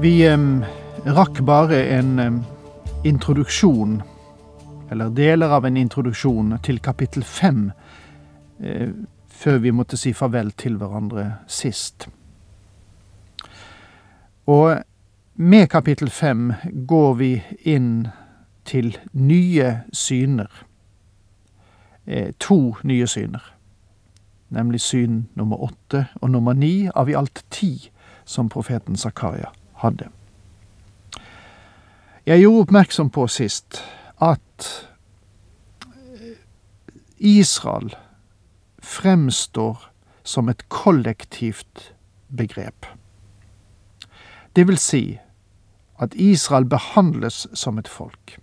Vi rakk bare en introduksjon, eller deler av en introduksjon, til kapittel fem eh, før vi måtte si farvel til hverandre sist. Og med kapittel fem går vi inn til nye syner. Eh, to nye syner. Nemlig syn nummer åtte og nummer ni av i alt ti som profeten Zakaria hadde. Jeg gjorde oppmerksom på sist at Israel fremstår som et kollektivt begrep. Det vil si at Israel behandles som et folk.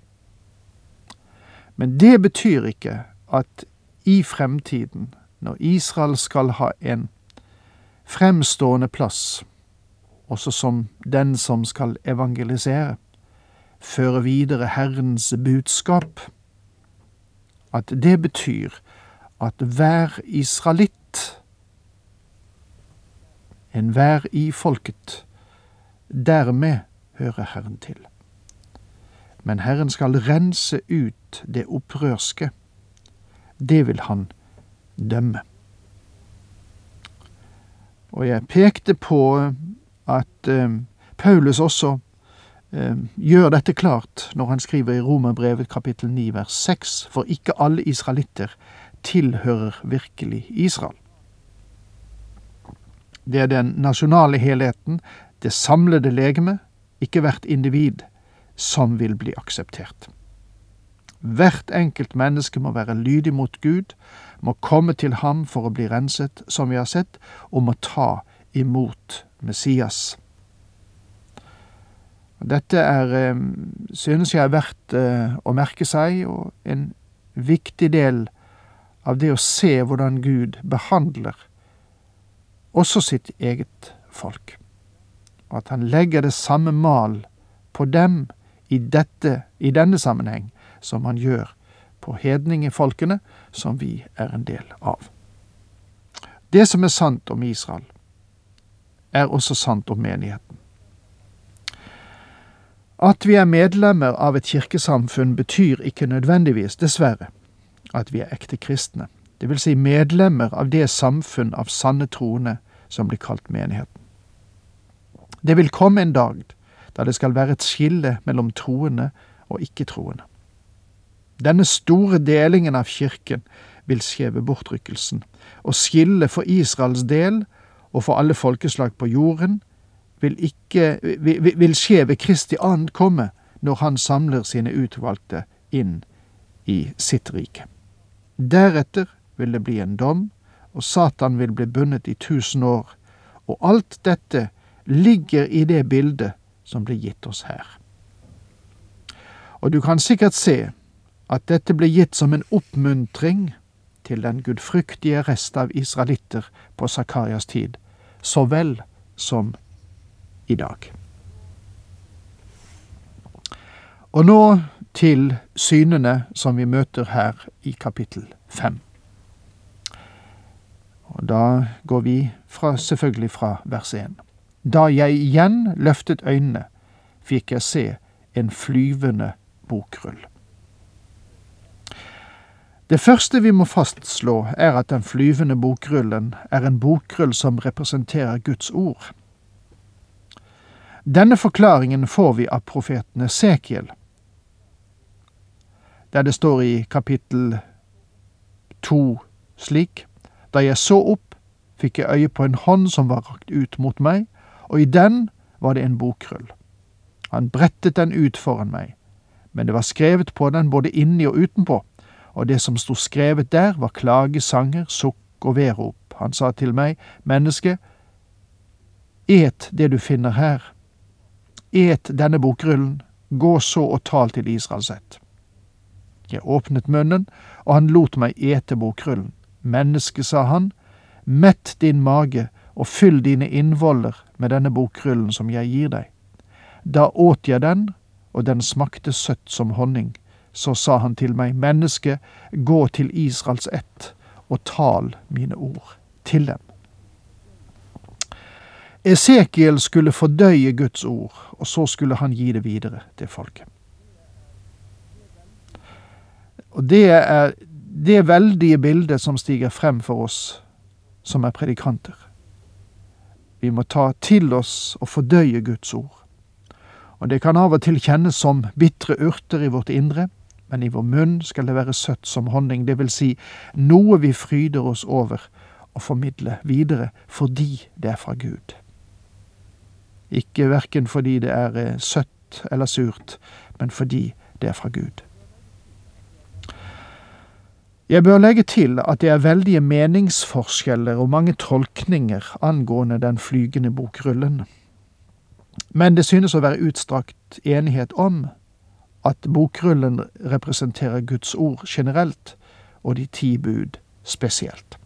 Men det betyr ikke at i fremtiden, når Israel skal ha en fremstående plass, også som den som skal evangelisere, føre videre Herrens budskap, at det betyr at hver israelitt, enhver i folket, dermed hører Herren til. Men Herren skal rense ut det opprørske. Det vil han dømme. Og jeg pekte på at eh, Paulus også eh, gjør dette klart når han skriver i Romerbrevet kapittel 9 vers 6, for ikke alle israelitter tilhører virkelig Israel. Det er den nasjonale helheten, det samlede legeme, ikke hvert individ, som vil bli akseptert. Hvert enkelt menneske må være lydig mot Gud, må komme til ham for å bli renset, som vi har sett, og må ta imot Messias. Dette er, synes jeg er verdt å merke seg, og en viktig del av det å se hvordan Gud behandler også sitt eget folk. Og at han legger det samme mal på dem i, dette, i denne sammenheng som han gjør på hedningefolkene, som vi er en del av. Det som er sant om Israel, er også sant om menigheten. At vi er medlemmer av et kirkesamfunn betyr ikke nødvendigvis, dessverre, at vi er ekte kristne, det vil si medlemmer av det samfunn av sanne troende som blir kalt menigheten. Det vil komme en dag da det skal være et skille mellom troende og ikke-troende. Denne store delingen av kirken vil skjeve bortrykkelsen, og skillet for Israels del og for alle folkeslag på jorden vil, ikke, vil, vil skje ved Kristi ankomme når han samler sine utvalgte inn i sitt rike. Deretter vil det bli en dom, og Satan vil bli bundet i tusen år, og alt dette ligger i det bildet som blir gitt oss her. Og du kan sikkert se at dette ble gitt som en oppmuntring til den gudfryktige rest av israelitter på Zakarias tid, så vel som i dag. Og nå til synene som vi møter her i kapittel fem. Og da går vi fra, selvfølgelig fra vers én. Da jeg igjen løftet øynene, fikk jeg se en flyvende bokrull. Det første vi må fastslå, er at den flyvende bokrullen er en bokrull som representerer Guds ord. Denne forklaringen får vi av profeten Esekiel, der det står i kapittel to slik:" Da jeg så opp, fikk jeg øye på en hånd som var rakt ut mot meg, og i den var det en bokrull. Han brettet den ut foran meg, men det var skrevet på den både inni og utenpå, og det som sto skrevet der, var klagesanger, sukk og vedrop. Han sa til meg, menneske, et det du finner her, et denne bokrullen, gå så og tal til Israels ett. Jeg åpnet munnen, og han lot meg ete bokrullen. Menneske, sa han, mett din mage og fyll dine innvoller med denne bokrullen som jeg gir deg. Da åt jeg den, og den smakte søtt som honning. Så sa han til meg, menneske, gå til Israels ett og tal mine ord til dem. Esekiel skulle fordøye Guds ord, og så skulle han gi det videre til folket. Og det er det veldige bildet som stiger frem for oss som er predikanter. Vi må ta til oss og fordøye Guds ord. Og det kan av og til kjennes som bitre urter i vårt indre, men i vår munn skal det være søtt som honning, det vil si noe vi fryder oss over og formidler videre fordi det er fra Gud. Ikke verken fordi det er eh, søtt eller surt, men fordi det er fra Gud. Jeg bør legge til at det er veldige meningsforskjeller og mange tolkninger angående den flygende bokrullen. Men det synes å være utstrakt enighet om at bokrullen representerer Guds ord generelt, og de ti bud spesielt.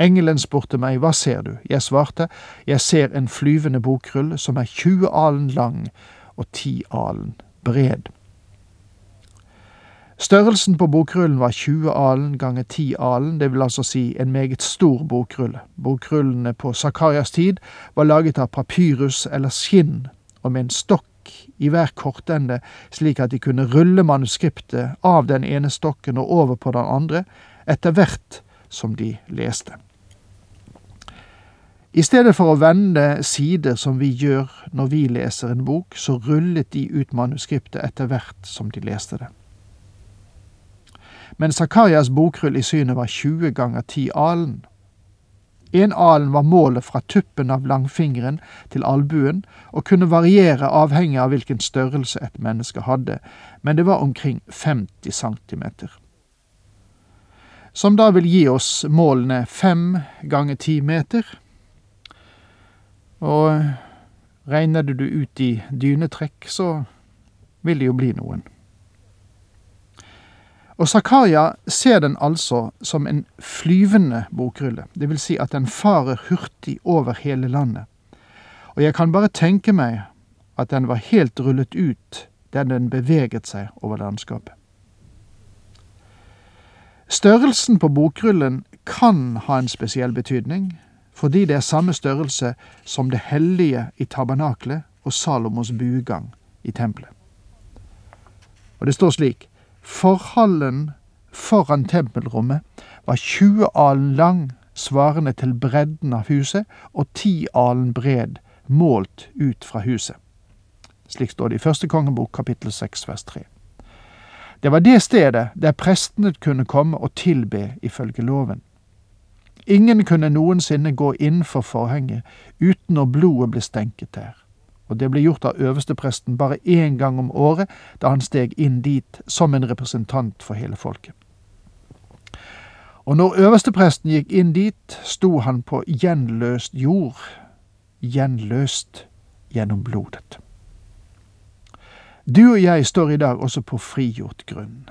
Engelen spurte meg, hva ser du? Jeg svarte, jeg ser en flyvende bokrull som er 20 alen lang og 10 alen bred. Størrelsen på bokrullen var 20 alen ganger 10 alen, det vil altså si en meget stor bokrulle. Bokrullene på Zakarias tid var laget av papyrus eller skinn, og med en stokk i hver kortende, slik at de kunne rulle manuskriptet av den ene stokken og over på den andre, etter hvert som de leste. I stedet for å vende sider som vi gjør når vi leser en bok, så rullet de ut manuskriptet etter hvert som de leste det men Zakarias bokrull i synet var 20 ganger 10 alen. En alen var målet fra tuppen av langfingeren til albuen, og kunne variere avhengig av hvilken størrelse et menneske hadde, men det var omkring 50 centimeter. Som da vil gi oss målene fem ganger ti meter. Og regner du ut i dynetrekk, så vil det jo bli noen. Og Zakaria ser den altså som en flyvende bokrulle, vil si at den farer hurtig over hele landet. Og jeg kan bare tenke meg at den var helt rullet ut der den beveget seg over landskapet. Størrelsen på bokrullen kan ha en spesiell betydning, fordi det er samme størrelse som det hellige i tabernaklet og Salomos buegang i tempelet. Og det står slik Forhallen foran tempelrommet var 20 alen lang, svarende til bredden av huset, og 10 alen bred, målt ut fra huset. Slik står det i første kongebok kapittel 6 vers 3. Det var det stedet der prestene kunne komme og tilbe ifølge loven. Ingen kunne noensinne gå innenfor forhenget uten når blodet ble stenket der og det ble gjort av øverstepresten bare én gang om året, da han steg inn dit som en representant for hele folket. Og når øverstepresten gikk inn dit, sto han på gjenløst jord, gjenløst gjennom blodet. Du og jeg står i dag også på frigjort grunn.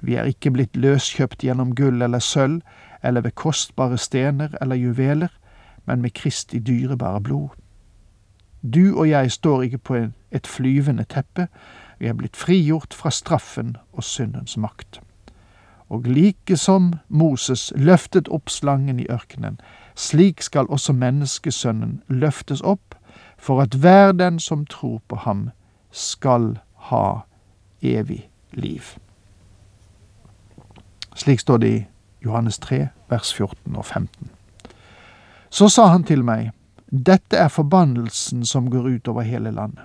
Vi er ikke blitt løskjøpt gjennom gull eller sølv, eller ved kostbare stener eller juveler, men med Kristi dyrebare blod. Du og jeg står ikke på et flyvende teppe, vi er blitt frigjort fra straffen og syndens makt. Og like som Moses løftet opp slangen i ørkenen, slik skal også menneskesønnen løftes opp, for at hver den som tror på ham, skal ha evig liv. Slik står det i Johannes 3, vers 14 og 15. Så sa han til meg, dette er forbannelsen som går ut over hele landet.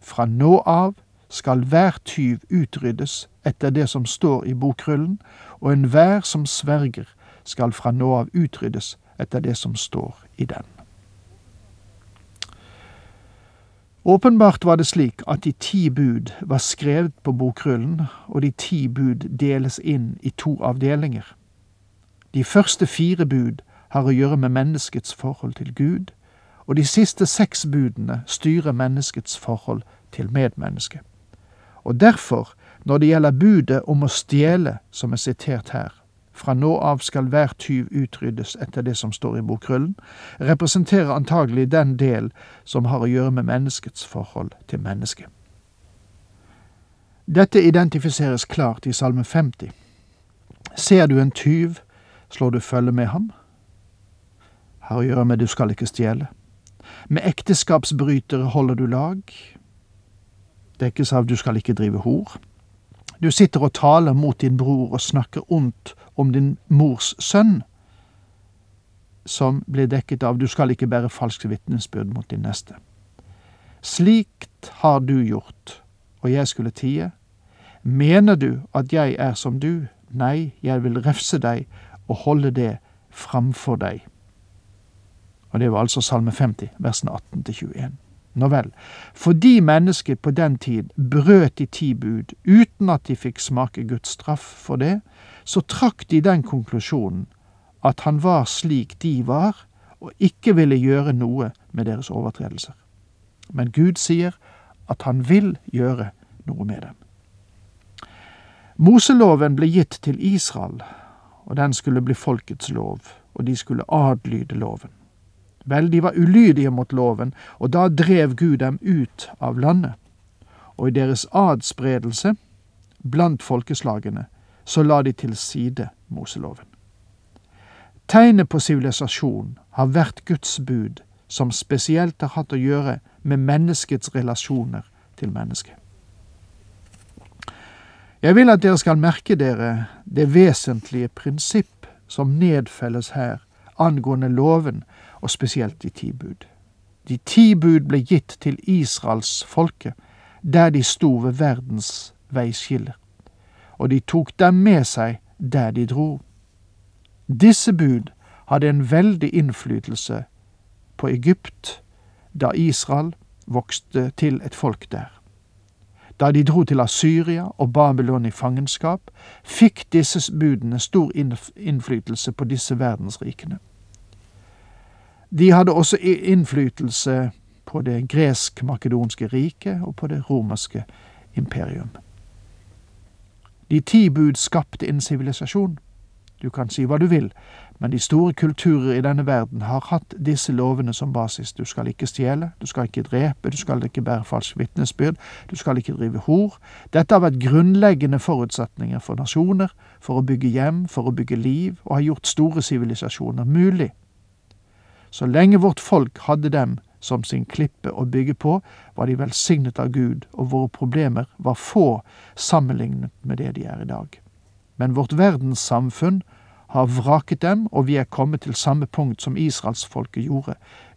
Fra nå av skal hver tyv utryddes etter det som står i bokrullen, og enhver som sverger skal fra nå av utryddes etter det som står i den. Åpenbart var det slik at de ti bud var skrevet på bokrullen, og de ti bud deles inn i to avdelinger. De første fire bud har å gjøre med menneskets forhold til Gud, og de siste seks budene styrer menneskets forhold til medmennesket. Og derfor, når det gjelder budet om å stjele, som er sitert her, fra nå av skal hver tyv utryddes etter det som står i bokrullen, representerer antagelig den del som har å gjøre med menneskets forhold til mennesket. Dette identifiseres klart i Salme 50. Ser du en tyv, slår du følge med ham. Har å gjøre med du skal ikke stjele. Med ekteskapsbrytere holder du lag. Dekkes av du skal ikke drive hor. Du sitter og taler mot din bror og snakker ondt om din mors sønn, som blir dekket av du skal ikke bære falsk vitnesbyrd mot din neste. Slikt har du gjort, og jeg skulle tie. Mener du at jeg er som du? Nei, jeg vil refse deg og holde det framfor deg. Og det var altså Salme 50, versene 18 til 21. Nå vel, fordi mennesket på den tid brøt de ti bud uten at de fikk smake Guds straff for det, så trakk de den konklusjonen at han var slik de var, og ikke ville gjøre noe med deres overtredelser. Men Gud sier at han vil gjøre noe med dem. Moseloven ble gitt til Israel, og den skulle bli folkets lov, og de skulle adlyde loven. Vel, de var ulydige mot loven, og da drev Gud dem ut av landet. Og i deres adspredelse blant folkeslagene så la de til side Moseloven. Tegnet på sivilisasjon har vært Guds bud, som spesielt har hatt å gjøre med menneskets relasjoner til mennesket. Jeg vil at dere skal merke dere det vesentlige prinsipp som nedfelles her angående loven og spesielt de ti bud. De ti bud ble gitt til Israels folke, der de sto ved verdens veiskiller, og de tok dem med seg der de dro. Disse bud hadde en veldig innflytelse på Egypt da Israel vokste til et folk der. Da de dro til Asyria og Babylon i fangenskap, fikk disse budene stor innflytelse på disse verdensrikene. De hadde også innflytelse på det gresk-makedonske riket og på det romerske imperium. De ti bud skapte en sivilisasjon. Du kan si hva du vil, men de store kulturer i denne verden har hatt disse lovene som basis. Du skal ikke stjele, du skal ikke drepe, du skal ikke bære falsk vitnesbyrd, du skal ikke drive hor. Dette har vært grunnleggende forutsetninger for nasjoner, for å bygge hjem, for å bygge liv, og har gjort store sivilisasjoner mulig. Så lenge vårt folk hadde dem som sin klippe å bygge på, var de velsignet av Gud, og våre problemer var få sammenlignet med det de er i dag. Men vårt verdenssamfunn har vraket dem, og vi er kommet til samme punkt som israelsfolket gjorde.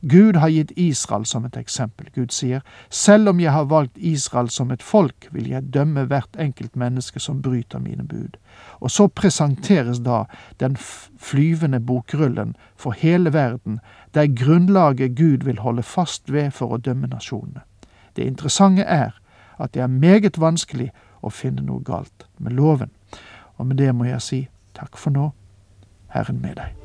Gud har gitt Israel som et eksempel. Gud sier, selv om jeg har valgt Israel som et folk, vil jeg dømme hvert enkelt menneske som bryter mine bud. Og så presenteres da den flyvende bokrullen for hele verden, der grunnlaget Gud vil holde fast ved for å dømme nasjonene. Det interessante er at det er meget vanskelig å finne noe galt med loven. Og med det må jeg si takk for nå. Herren med deg.